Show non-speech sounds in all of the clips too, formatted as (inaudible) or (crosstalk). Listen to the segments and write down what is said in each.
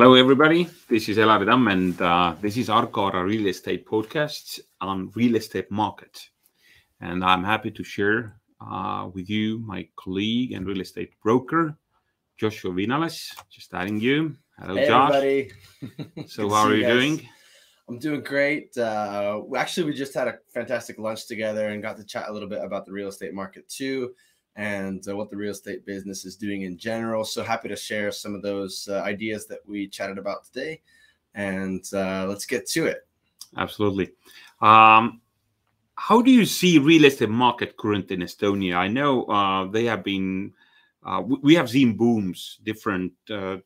Hello, everybody. This is Elari Tamm, and uh, this is Arco Vara Real Estate Podcast on real estate market. And I'm happy to share uh, with you my colleague and real estate broker, Joshua Vinales. Just adding you. Hello, hey, Josh. everybody. (laughs) So, how are you guys. doing? I'm doing great. Uh, actually, we just had a fantastic lunch together and got to chat a little bit about the real estate market too, and uh, what the real estate business is doing in general. So happy to share some of those uh, ideas that we chatted about today, and uh, let's get to it. Absolutely. Um, how do you see real estate market current in Estonia? I know uh, they have been, uh, we- have seen booms different uh,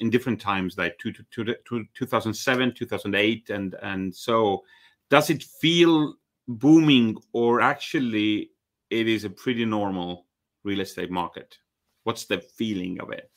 in different times, like two, two, two, two, 2007, 2008, and and so. Does it feel booming, or actually it is a pretty normal real estate market? What's the feeling of it?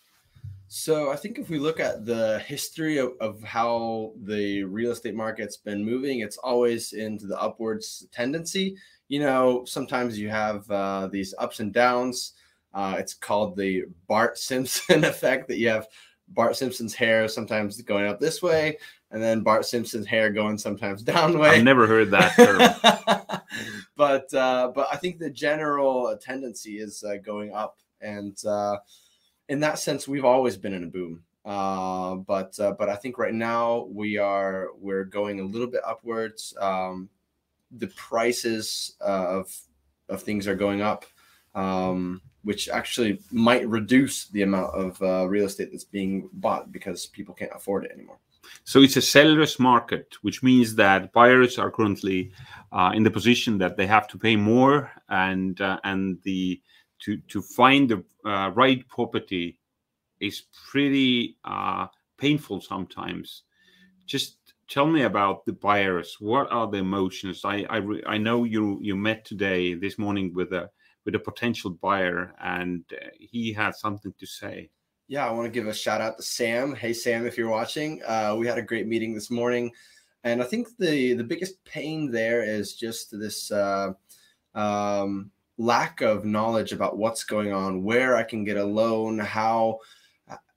So I think if we look at the history of, of how the real estate market's been moving, it's always into the upwards tendency. You know, sometimes you have uh, these ups and downs. Uh, it's called the Bart Simpson (laughs) effect that you have Bart Simpson's hair sometimes going up this way, and then Bart Simpson's hair going sometimes (laughs) down way I've never heard that term. (laughs) but uh, but I think the general tendency is uh, going up, and uh, in that sense, we've always been in a boom. Uh, but uh, but I think right now we are we're going a little bit upwards. Um, the prices uh, of of things are going up, um, which actually might reduce the amount of uh, real estate that's being bought because people can't afford it anymore. So it's a seller's market, which means that buyers are currently uh, in the position that they have to pay more, and uh, and the to to find the uh, right property is pretty uh, painful sometimes. Just tell me about the buyers. What are the emotions? I I, re- I know you you met today this morning with a with a potential buyer, and uh, he had something to say. Yeah, I want to give a shout out to Sam. Hey, Sam, if you're watching, uh, we had a great meeting this morning, and I think the the biggest pain there is just this uh, um, lack of knowledge about what's going on, where I can get a loan, how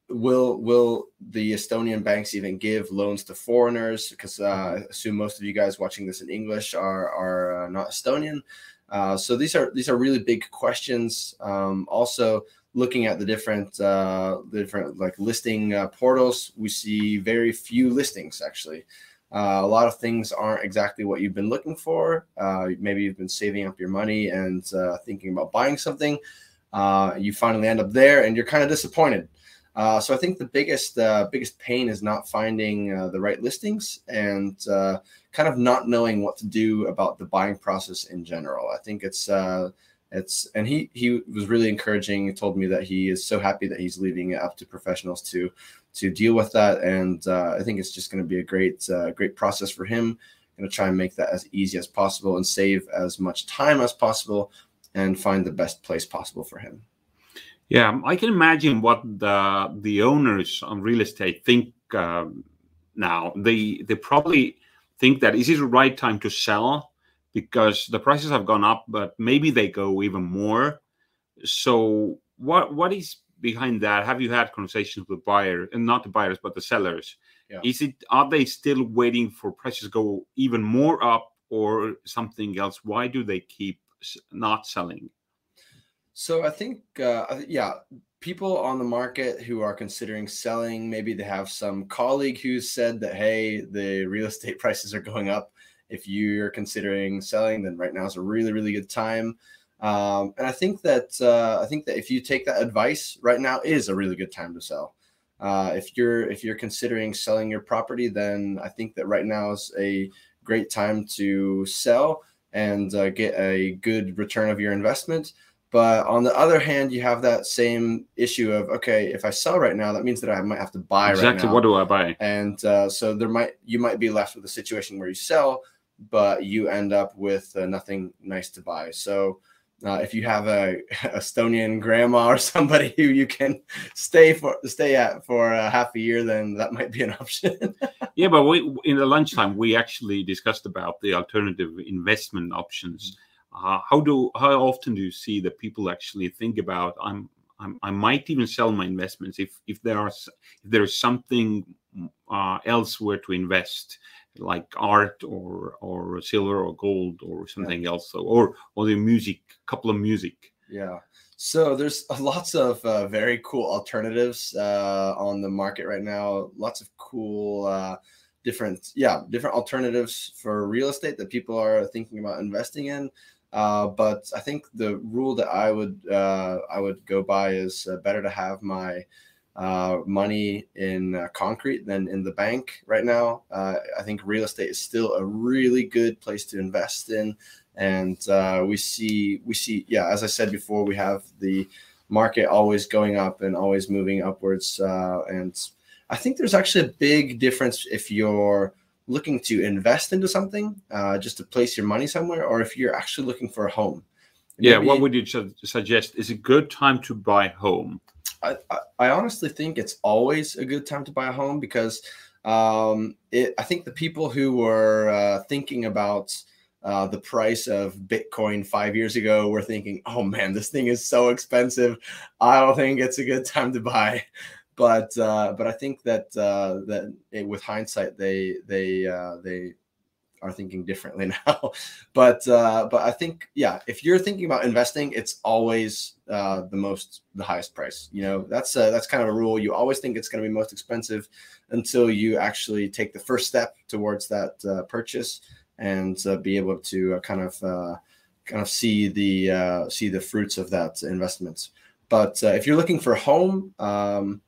will will the Estonian banks even give loans to foreigners? Because uh, I assume most of you guys watching this in English are are uh, not Estonian. Uh, so these are these are really big questions. Um, also, looking at the different uh, the different like listing uh, portals, we see very few listings actually. Uh, a lot of things aren't exactly what you've been looking for. Uh, maybe you've been saving up your money and uh, thinking about buying something. Uh, you finally end up there, and you're kind of disappointed. Uh, so I think the biggest uh, biggest pain is not finding uh, the right listings and uh, kind of not knowing what to do about the buying process in general. I think it's uh, it's and he he was really encouraging. He told me that he is so happy that he's leaving it up to professionals to to deal with that, and uh, I think it's just going to be a great great process for him. Going to try and make that as easy as possible and save as much time as possible, and find the best place possible for him. Yeah, I can imagine what the the owners on real estate think um, now. They they probably think that is it the right time to sell because the prices have gone up, but maybe they go even more. So what what is behind that? Have you had conversations with buyer and not the buyers but the sellers? Yeah. Is it are they still waiting for prices to go even more up or something else? Why do they keep not selling? So I think, uh, yeah, people on the market who are considering selling, maybe they have some colleague who said that, hey, the real (laughs) estate prices are going up. If you're considering selling, then right now is a really, really good time. Um, and I think that uh, I think that if you take that advice, right now is a really good time to sell. Uh, if you're if you're considering selling your property, then I think that right now is a great time to sell and uh, get a good return of your investment. But on the other hand, you have that same issue of okay, if I sell right now, that means that I might have to buy right now. exactly now. what do I buy? and uh, so there might you might be left with a situation where you sell, but you end up with uh, nothing nice to buy. So uh, if you have a (laughs) Estonian grandma or somebody who you can stay for stay at for uh, half a year, then that might be an (laughs) option. Yeah, but we, in the lunchtime we actually discussed about the alternative investment options. Uh, how do how often do you see that people actually think about I'm, I'm I might even sell my investments if if there are if there is something uh, elsewhere to invest, like art or or silver or gold or something yeah. else, or or the music, couple of music. Yeah. So there's (laughs) lots of uh, very cool alternatives uh, on the market right now. Lots of cool uh, different, yeah, different alternatives for real estate that people are thinking about investing in. Uh, but I think the rule that I would uh, I would go by is uh, better to have my money in concrete than in the bank right now. I think real estate is still a really good place to invest in and uh, we see we see yeah as i said before we have the market always going up and always moving upwards uh, and i think there's actually a big difference if you're looking to invest into something uh, just to place your money somewhere or if you're actually looking for a home Maybe, yeah what would you su- suggest is a good time to buy home I, I, I honestly think it's always a good time to buy a home because um, it, i think the people who were uh, thinking about uh, the price of Bitcoin five years ago, we're thinking, oh man, this thing is so expensive. I don't think it's a good time to buy. But uh, but I think that uh, that it, with hindsight, they they uh, they are thinking differently (laughs) now. but uh, but I think yeah, if you're thinking about investing, it's always uh, the most the highest price. You know that's uh, that's kind of a rule. You always think it's going to be most expensive until you actually take the first step towards that purchase and be able to kind of kind of see the see the fruits of that investment. But if you're looking for a home, um,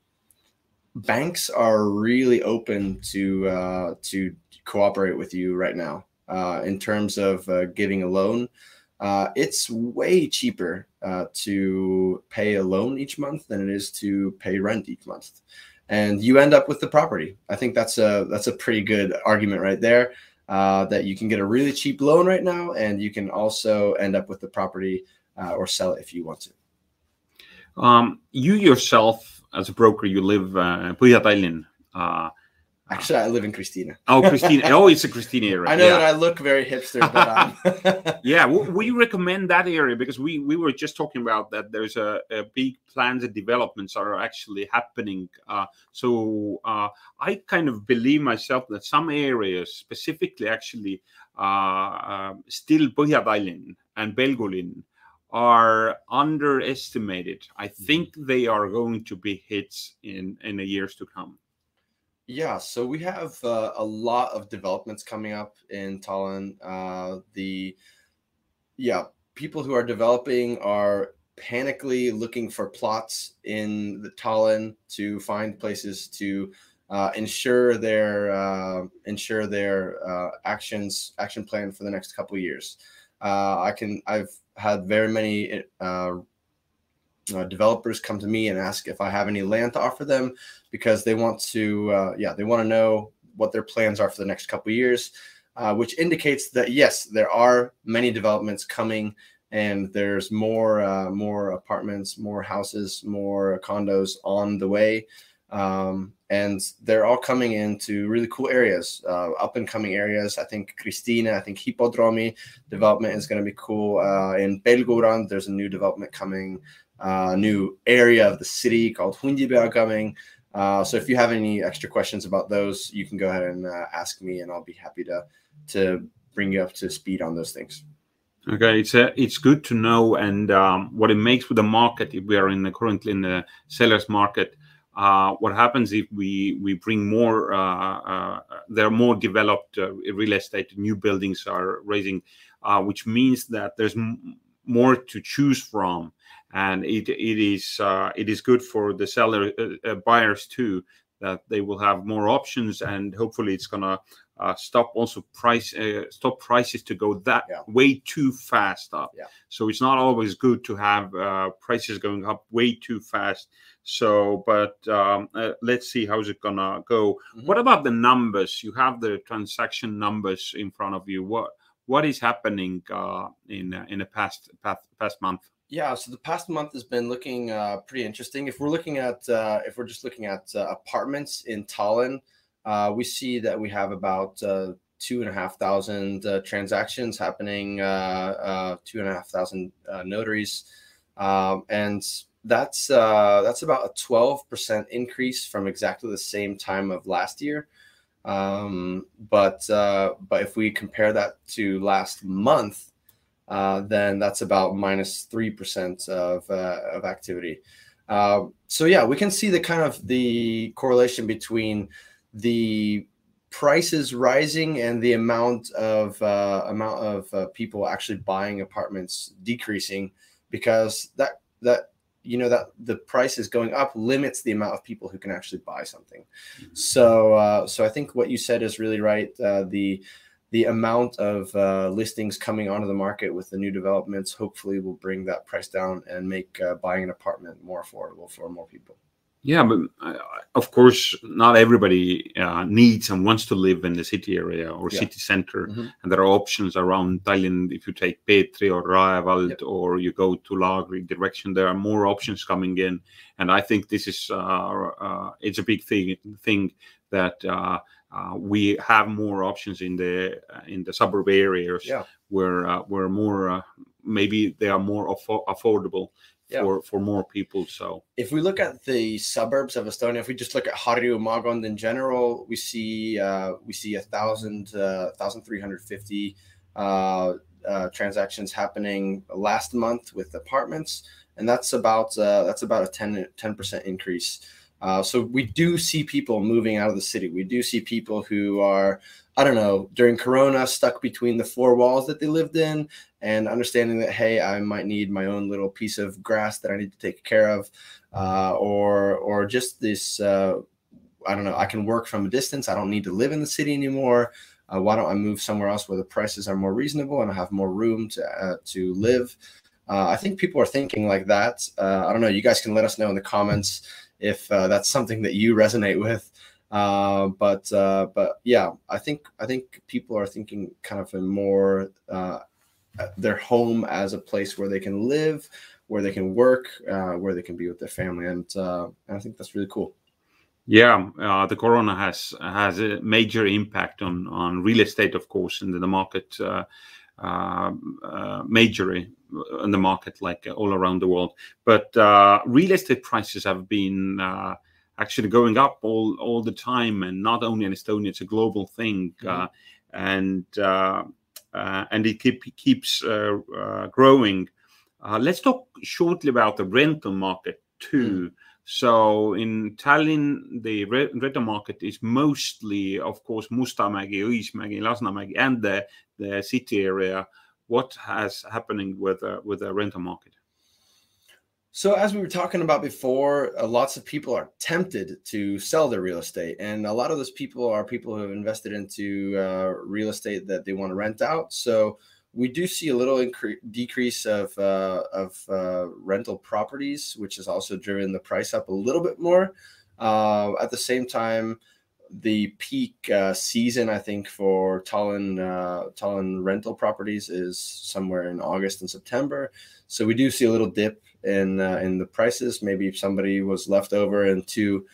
banks are really open to uh, to cooperate with you right now in terms of giving a loan. it's way cheaper to pay a loan each month than it is to pay rent each month and you end up with the property. I think that's a that's a pretty good argument right there uh, that you can get a really cheap loan right now, and you can also end up with the property uh, or sell it if you want to. Um, you yourself, as a broker, you live uh, Põhja-Tallinn. Uh, Actually, I live in Kristiine. Oh, Kristiine! (laughs) oh, it's a Kristiine area. I know yeah. that I look very hipster, but um... (laughs) yeah, (laughs) we recommend that area because we we were just talking about that. There's a, a big plans and developments are actually happening. Uh, so uh, I kind of believe myself that some areas, specifically actually uh, um, still Põhja-Tallinn and Pelgulinn, are underestimated. I think they are going to be hits in in the years to come. Yeah, so we have uh, a lot of developments coming up in Tallinn. Uh, the yeah, people who are developing are panically looking for plots in the Tallinn to find places to uh, ensure their uh, ensure their uh, actions action plan for the next couple of years. Uh, I can I've had very many uh, developers come to me and ask if I have any land to offer them because they want to, uh, yeah, they want to know what their plans are for the next couple years, uh, which indicates that yes, there are many developments coming, and there's more, uh, more apartments, more houses, more condos on the way, um, and they're all coming into really cool areas, uh, up and coming areas. I think Kristiine, I think Hippodromi development is going to be cool. Uh, in Pelgurand, there's a new development coming uh, new area of the city called Hundipea coming. Uh, so if you have any extra questions about those, you can go ahead and uh, ask me, and I'll be happy to to bring you up to speed on those things. Okay, it's uh, it's good to know, and um, what it makes with the market. If we are in the, currently in the sellers market, uh, what happens if we we bring more? Uh, uh there are more developed uh, real estate. New buildings are raising, uh, which means that there's more to choose from and it it is uh, it is good for the seller uh, uh, buyers too that they will have more options and hopefully it's gonna uh, stop also price uh, stop prices to go that yeah. way too fast up. Yeah. So it's not always good to have uh, prices going up way too fast. So, but um, let's see how's it gonna go. Mm-hmm. What about the numbers? You have the transaction numbers in front of you. What what is happening uh, in in the past past past month? Yeah, so the past month has been looking uh, pretty interesting. If we're looking at uh, if we're just looking at uh, apartments in Tallinn, uh, we see that we have about uh, two and a half thousand uh, transactions happening, two and a half thousand notaries, um, and that's uh, that's about a 12% increase from exactly the same time of last year. Um, but uh, but if we compare that to last month, uh, then that's about minus three percent of uh, of activity. Uh, so yeah, we can see the kind of the correlation between the prices rising and the amount of uh, amount of people actually buying apartments decreasing because that that you know that the price is going up limits the amount of people who can actually buy something mm-hmm. so uh, so i think what you said is really right uh, the the amount of uh, listings coming onto the market with the new developments hopefully will bring that price down and make uh, buying an apartment more affordable for more people yeah, but uh, of course, not everybody uh, needs and wants to live in the city area or yeah. city center. Mm-hmm. And there are options around Tallinn. If you take Peetri or Raekoja yep. or you go to Laagri direction, there are more options coming in. And I think this is uh, uh it's a big thing thing that uh, uh, we have more options in the in the suburb areas yeah. where where more maybe they are more affo- affordable yeah. for for more people. So if we look at the suburbs of Estonia, if we just look at Harju Maakond in general, we see uh, we see a thousand uh, thousand three hundred fifty uh, uh, transactions happening last month with apartments, and that's about uh, that's about a 10 percent increase. Uh, so we do see people moving out of the city. We do see people who are, I don't know, during Corona, stuck between the four walls that they lived in, and understanding that hey, I might need my own little piece of grass that I need to take care of, uh, or or just this. Uh, I don't know. I can work from a distance. I don't need to live in the city anymore. Uh, why don't I move somewhere else where the prices are more reasonable and I have more room to uh, to live? Uh, I think people are thinking like that. I don't know. You guys can let us know in the comments if uh, that's something that you resonate with. Uh, but uh, but yeah, I think I think people are thinking kind of a more uh, their home as a place where they can live, where they can work, uh, where they can be with their family, and, uh, and I think that's really cool. Yeah, uh, the corona has has a major impact on on real estate, of course, and the market uh, uh, uh, majorly in the market, like all around the world. But uh, real estate prices have been uh, actually going up all all the time, and not only in Estonia, it's a global thing, mm-hmm. and and it keep, keeps growing. let's talk shortly about the rental market too. Mm. So in Tallinn, the rental market is mostly, of course, Mustamägi, Õismägi, Lasnamägi, and the, the city area. What has happening with uh, with the rental market? So as we were talking about before, uh, lots of people are tempted to sell their real estate, and a lot of those people are people who have invested into uh, real estate that they want to rent out. So we do see a little incre- decrease of uh, of uh, rental properties, which has also driven the price up a little bit more. Uh, at the same time, the peak uh, season, I think, for Tallinn Tallinn rental properties is somewhere in August and September. So we do see a little dip in uh, in the prices. Maybe if somebody was left over and too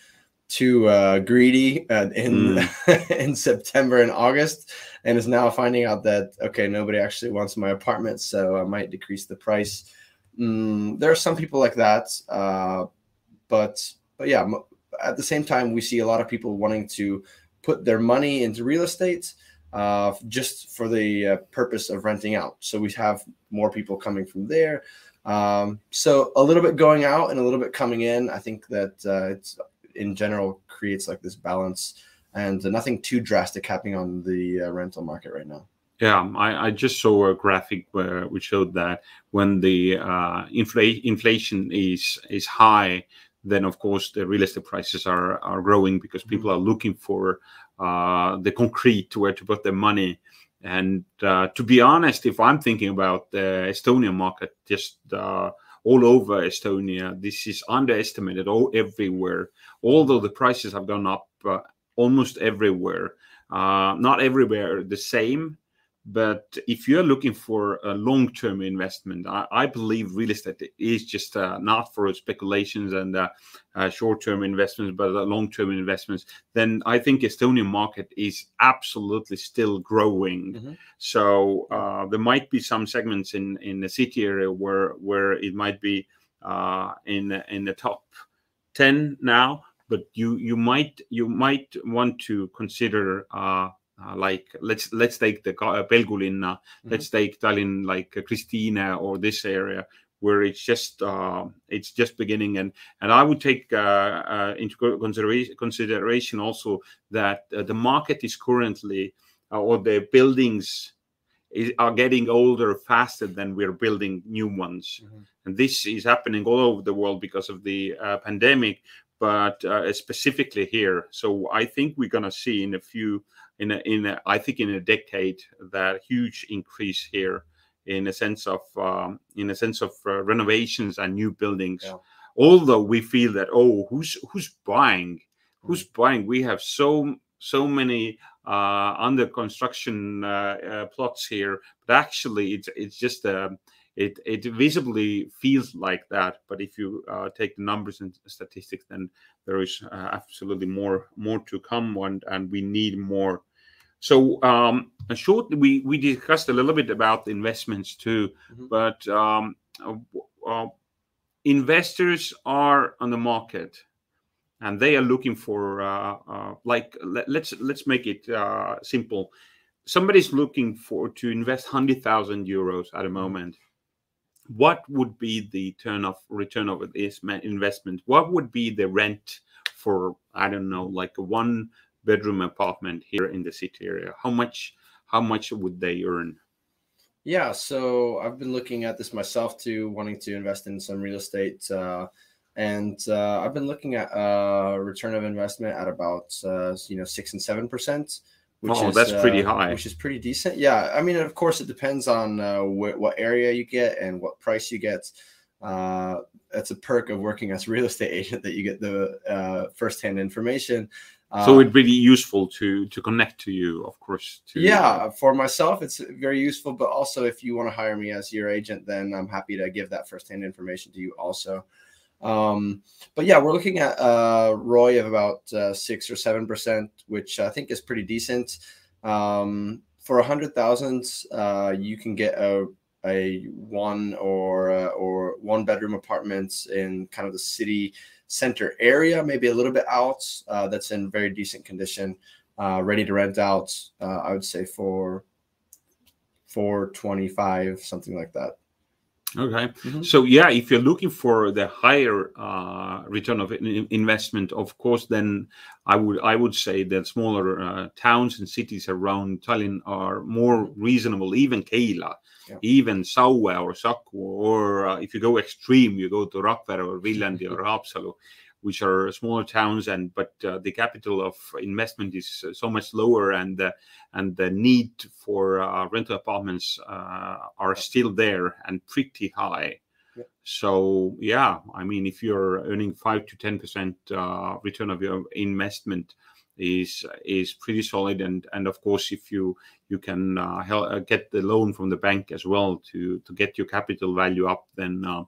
too uh, greedy uh, in mm. (laughs) in September and August, and is now finding out that okay, nobody actually wants my apartment, so I might decrease the price. Mm, there are some people like that, uh, but but yeah, at the same time, we see a lot of people wanting to put their money into real estate uh, just for the uh, purpose of renting out. So we have more people coming from there. Um, so a little bit going out and a little bit coming in. I think that uh, it's in general creates like this balance and nothing too drastic happening on the uh, rental market right now. Yeah, I, I, just saw a graphic where we showed that when the uh, infl- inflation is is high, then of course the real estate prices are are growing because mm-hmm. people are looking for uh, the concrete where to put their money. And uh, to be honest, if I'm thinking about the Estonian market, just uh, all over Estonia. This is underestimated all everywhere. Although the prices have gone up uh, almost everywhere, uh, not everywhere the same. But if you're looking for a long-term investment, I, I believe real estate is just uh, not for speculations and uh, uh, short-term investments, but long-term investments. Then I think Estonian market is absolutely still growing. Mm-hmm. So uh, there might be some segments in in the city area where where it might be uh, in in the top ten now. But you you might you might want to consider uh, uh, like let's let's take the Pelgulinna, mm-hmm. let's take Tallinn, like Kristiine or this area where it's just uh, it's just beginning and and I would take uh, uh, into consideration consideration also that uh, the market is currently uh, or the buildings is, are getting older faster than we're building new ones mm-hmm. and this is happening all over the world because of the uh, pandemic but specifically here so I think we're gonna see in a few in a, in a, I think in a decade that huge increase here in a sense of um, in a sense of uh, renovations and new buildings. Yeah. Although we feel that oh, who's who's buying? Who's mm. buying? We have so so many uh, under construction uh, uh, plots here, but actually it's it's just a um, it it visibly feels like that. But if you uh, take the numbers and statistics, then there is uh, absolutely more more to come, and and we need more so um, shortly, we we discussed a little bit about investments too, mm-hmm. but um, uh, uh, investors are on the market, and they are looking for uh, uh like let, us let's, let's make it uh, simple. Somebody's looking for to invest hundred thousand euros at a mm-hmm. moment. What would be the turn of return of this investment? What would be the rent for I don't know, like a one bedroom apartment here in the city area? How much how much would they earn? Yeah so i've been looking at this myself too wanting to invest in some real estate uh, and uh, i've been looking at uh, return of investment at about uh, you know six and seven percent which oh, is, that's pretty uh, high. which is pretty decent. Yeah i mean of course it depends on uh, wh- what area you get and what price you get. Uh, that's a perk of working as a real estate agent that you get the uh, firsthand information. So it'd be useful to to connect to you of course to, yeah for myself it's very useful but also if you want to hire me as your agent then i'm happy to give that firsthand information to you also um, but yeah we're looking at uh, ROI of about uh, six or seven percent which i think is pretty decent um, for a hundred thousand uh, you can get a a one or uh, or one bedroom apartments in kind of the city center area, maybe a little bit out, uh, that's in very decent condition, uh, ready to rent out. Uh, I would say for 425, something like that. Okay. Mm-hmm. So yeah, if you're looking for the higher uh, return of investment, of course, then I would I would say that smaller uh, towns and cities around Tallinn are more reasonable. Even Keila, yeah. even Saue or Saku, or uh, if you go extreme, you go to Rakvere or Viljandi or (laughs) Haapsalu which are smaller towns and but uh, the capital of investment is uh, so much lower and uh, and the need for uh, rental apartments uh, are still there and pretty high yeah. so yeah i mean if you're earning 5 to 10 percent uh, return of your investment is is pretty solid and and of course if you you can help, get the loan from the bank as well to to get your capital value up then uh,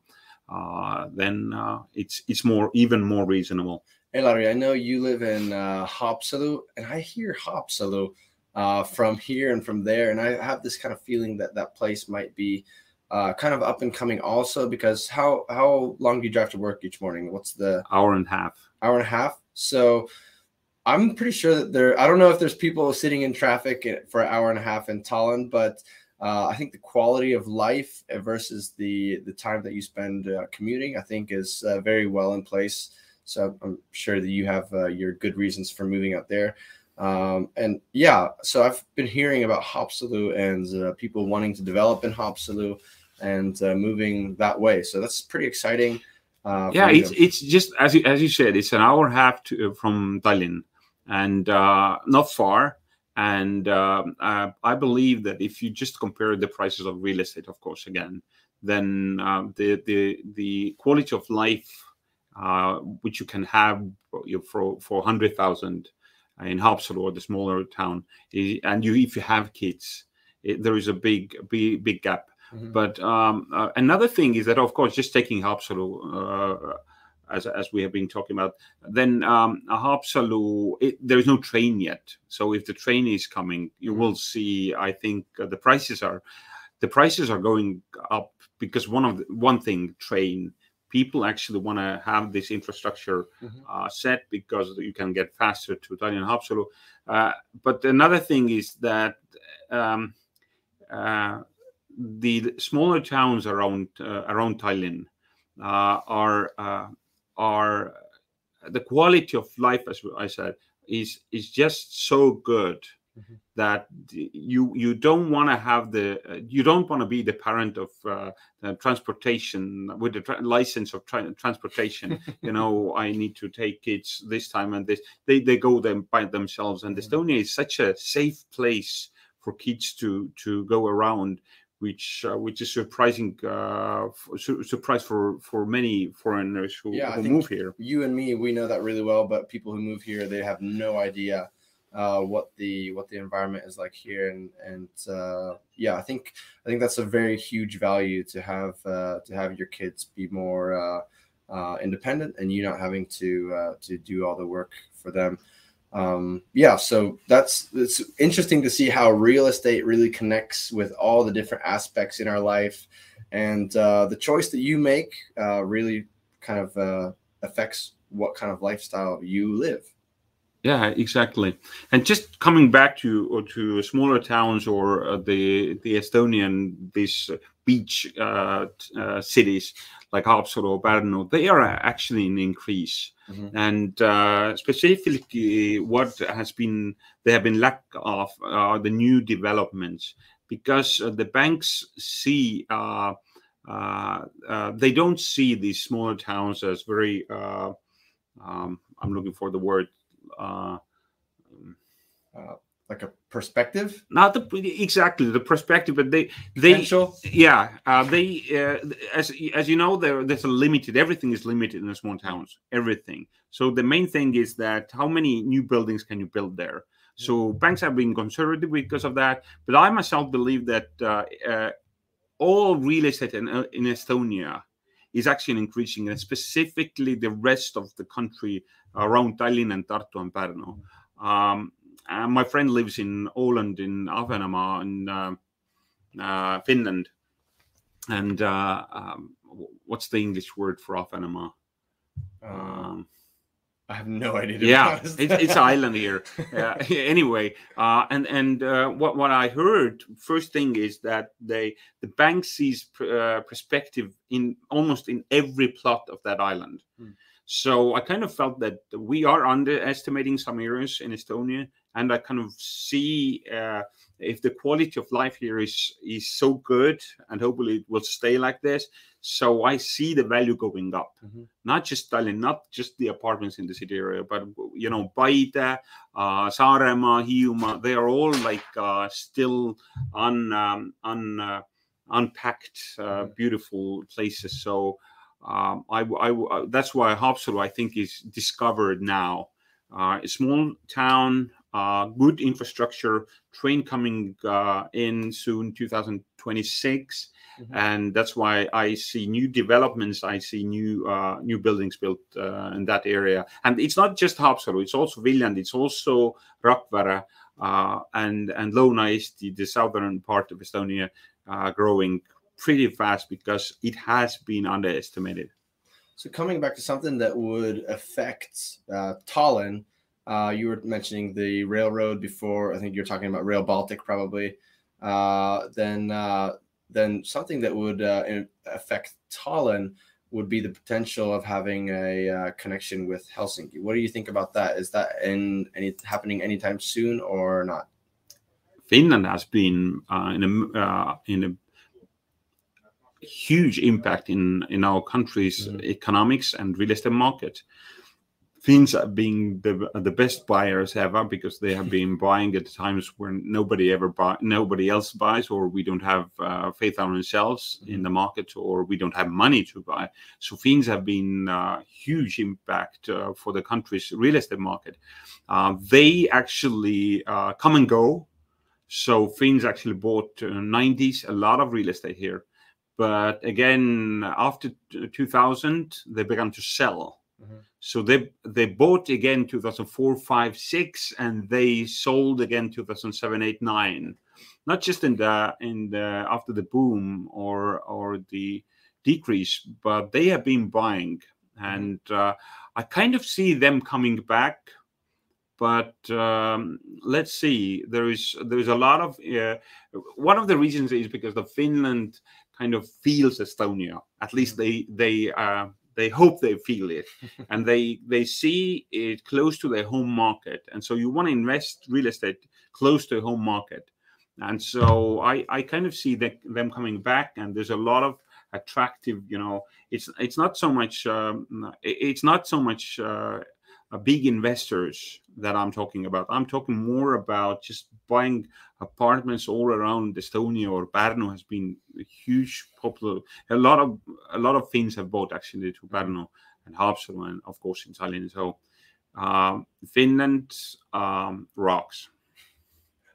then uh, it's it's more even more reasonable. Hey Larry, I know you live in uh, Haapsalu, and I hear Haapsalu uh, from here and from there, and I have this kind of feeling that that place might be uh, kind of up and coming also. Because how how long do you drive to work each morning? What's the hour and a half? Hour and a half. So I'm pretty sure that there. I don't know if there's people sitting in traffic for an hour and a half in Tallinn, but uh, I think the quality of life versus the the time that you spend uh, commuting, I think, is uh, very well in place. So I'm sure that you have uh, your good reasons for moving out there. Um, and yeah, so I've been hearing about Haapsalu and uh, people wanting to develop in Haapsalu and uh, moving that way. So that's pretty exciting. yeah, it's it's just as you, as you said, it's an hour and a half to, from Tallinn, and not far and uh, uh, I believe that if you just compare the prices of real estate, of course, again, then uh, the the the quality of life uh, which you can have for for hundred thousand in Haapsalu or the smaller town, and you if you have kids, it, there is a big big big gap. Mm-hmm. But um, uh, another thing is that, of course, just taking Haapsalu uh, as, as we have been talking about. Then um, Haapsalu, there is no train yet. So if the train is coming, you mm-hmm. will see. I think uh, the prices are the prices are going up because one of the, one thing train people actually want to have this infrastructure Mhm. uh, set because you can get faster to Tallinn and Haapsalu. Uh, but another thing is that um, uh, the smaller towns around uh, around Tallinn uh, are uh, are the quality of life, as I said, is is just so good Mhm. that you you don't want to have the uh, you don't want to be the parent of uh, uh, transportation with the tra- license of tra- transportation. (laughs) you know, I need to take kids this time and this. They they go them by themselves, and Mhm. Estonia is such a safe place for kids to to go around which uh, which is surprising uh, su- surprise for for many foreigners who, Yeah, who move here. you and me, we know that really well, but people who move here, they have no idea uh, what the what the environment is like here, and and uh, yeah, I think I think that's a very huge value to have uh, to have your kids be more uh, uh, independent, and you not having to uh, to do all the work for them. Um, yeah, so that's it's interesting to see how real estate really connects with all the different aspects in our life, and uh, the choice that you make uh, really kind of uh, affects what kind of lifestyle you live. Yeah, exactly. And just coming back to or to smaller towns or uh, the the Estonian these uh, beach uh, uh, cities like Haapsalu or Pärnu, they are actually an increase. Mhm. And uh, specifically, what has been there have been lack of uh, the new developments because uh, the banks see. Uh, uh, uh, they don't see these smaller towns as very. Um, I'm looking for the word. Perspective, not the exactly the perspective, but they they potential. yeah uh, they uh, as as you know there there's a limited everything is limited in the small towns everything. So the main thing is that how many new buildings can you build there? So banks have been conservative because of that, but I myself believe that uh, uh, all real estate in, uh, in Estonia is actually increasing, and specifically the rest of the country around Tallinn and Tartu and Pärnu. Um, uh, my friend lives in Åland in Ahvenamaa in uh, uh, Finland, and uh, um, what's the English word for Ahvenamaa? Uh, Um, I have no idea. yeah, it's, it's (laughs) island here. Uh, (laughs) anyway, uh, and and uh, what what I heard first thing is that they the bank sees pr- uh, perspective in almost in every plot of that island. Hmm. So I kind of felt that we are underestimating some areas in Estonia, and I kind of see uh, if the quality of life here is is so good, and hopefully it will stay like this. So I see the value going up Mhm. not just Tallinn, not just the apartments in the city area, but you know, Paide, uh, Saaremaa, Hiiumaa, they are all like uh, still un, um, un uh, unpacked, uh, Mhm. beautiful places. So um, I, I, I- that's why Haapsalu I think is discovered now. Uh, a small town, uh, good infrastructure, train coming uh, in soon, 2026 Mhm. and that's why I see new developments. I see new uh, new buildings built uh, in that area, and it's not just Haapsalu. It's also Viljandi. It's also Rakvere uh, and and Lõuna-Eesti, the southern part of Estonia, uh, growing pretty fast because it has been underestimated. So coming back to something that would affect uh, Tallinn, uh, you were mentioning the railroad before. I think you're talking about Rail Baltic, probably. Uh, then, uh, then something that would uh, affect Tallinn would be the potential of having a uh, connection with Helsinki. What do you think about that? Is that in any happening anytime soon or not? Finland has been uh, in a uh, in a huge impact in in our country's Mhm. economics and real estate market. Finns are being the the best buyers ever because they have been buying at times when nobody ever buy nobody else buys or we don't have uh, faith on ourselves in the market or we don't have money to buy. So Finns have been uh, huge impact uh, for the country's real estate market. Uh, they actually uh, come and go. So Finns actually bought uh, 90s a lot of real estate here, but again after 2000 they began to sell. Mhm. So they they bought again 2004, 5, 6, and they sold again 2007, 8, 9. Not just in the in the after the boom or or the decrease, but they have been buying, and uh, I kind of see them coming back. But um, let's see. There is there is a lot of uh, one of the reasons is because the Finland kind of feels Estonia. At least they they uh, they hope they feel it, (laughs) and they they see it close to their home market. And so you want to invest real estate close to home market. And so I I kind of see that them coming back, and there's a lot of attractive you know it's it's not so much um, it's not so much uh, big investors that i'm talking about i'm talking more about just buying apartments all around estonia or Pärnu has been a huge popular a lot of a lot of Finns have bought actually to Pärnu and Haapsalu and of course in Tallinn so uh, finland um, rocks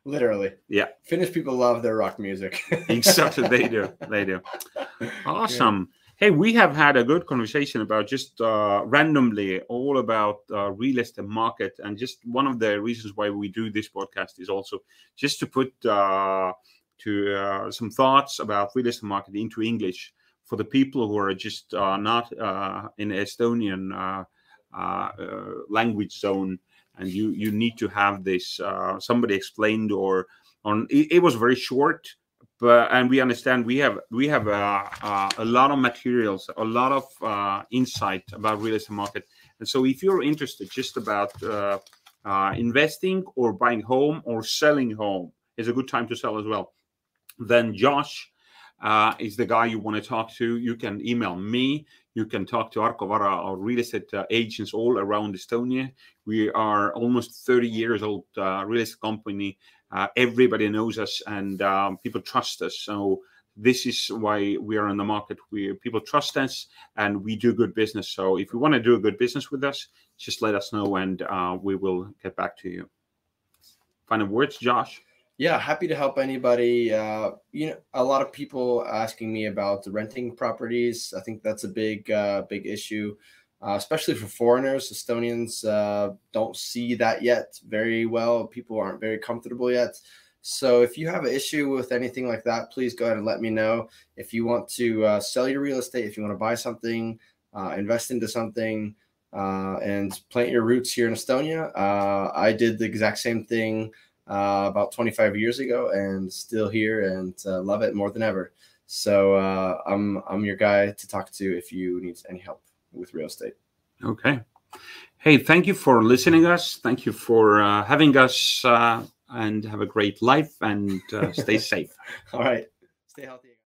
Literally. Yeah. Finnish people love their rock music. (laughs) exactly. They do. They do. Awesome. Yeah. Hey, we have had a good conversation about just uh, randomly all about uh, real estate market, and just one of the reasons why we do this podcast is also just to put uh, to uh, some thoughts about real estate market into English for the people who are just uh, not uh, in Estonian language zone. And you you need to have this somebody explained or on it, it, was very short but and we understand we have we have uh, uh, a lot of materials a lot of uh, insight about real estate market and so if you're interested just about uh, uh, investing or buying home or selling home is a good time to sell as well then josh uh, is the guy you want to talk to, you can email me. You can talk to Arco Vara, our real estate agents all around Estonia. We are almost 30 years old real estate company. Uh, everybody knows us and um, people trust us. So this is why we are in the market. We people trust us and we do good business. So if you want to do a good business with us, just let us know and uh, we will get back to you. Final words, Josh yeah happy to help anybody uh, you know a lot of people asking me about the renting properties i think that's a big uh, big issue uh, especially for foreigners estonians uh, don't see that yet very well. People aren't very comfortable yet. So if you have an issue with anything like that please go ahead and let me know. If you want to uh, sell your real estate if you want to buy something uh, invest into something and plant your roots here in estonia i did the exact same thing uh, about 25 years ago and still here and uh, love it more than ever. So uh, I'm I'm your guy to talk to if you need any help with real estate. Okay. Hey, thank you for listening us. Thank you for uh, having us, uh, and have a great life and uh, stay (laughs) safe. All right. Stay healthy.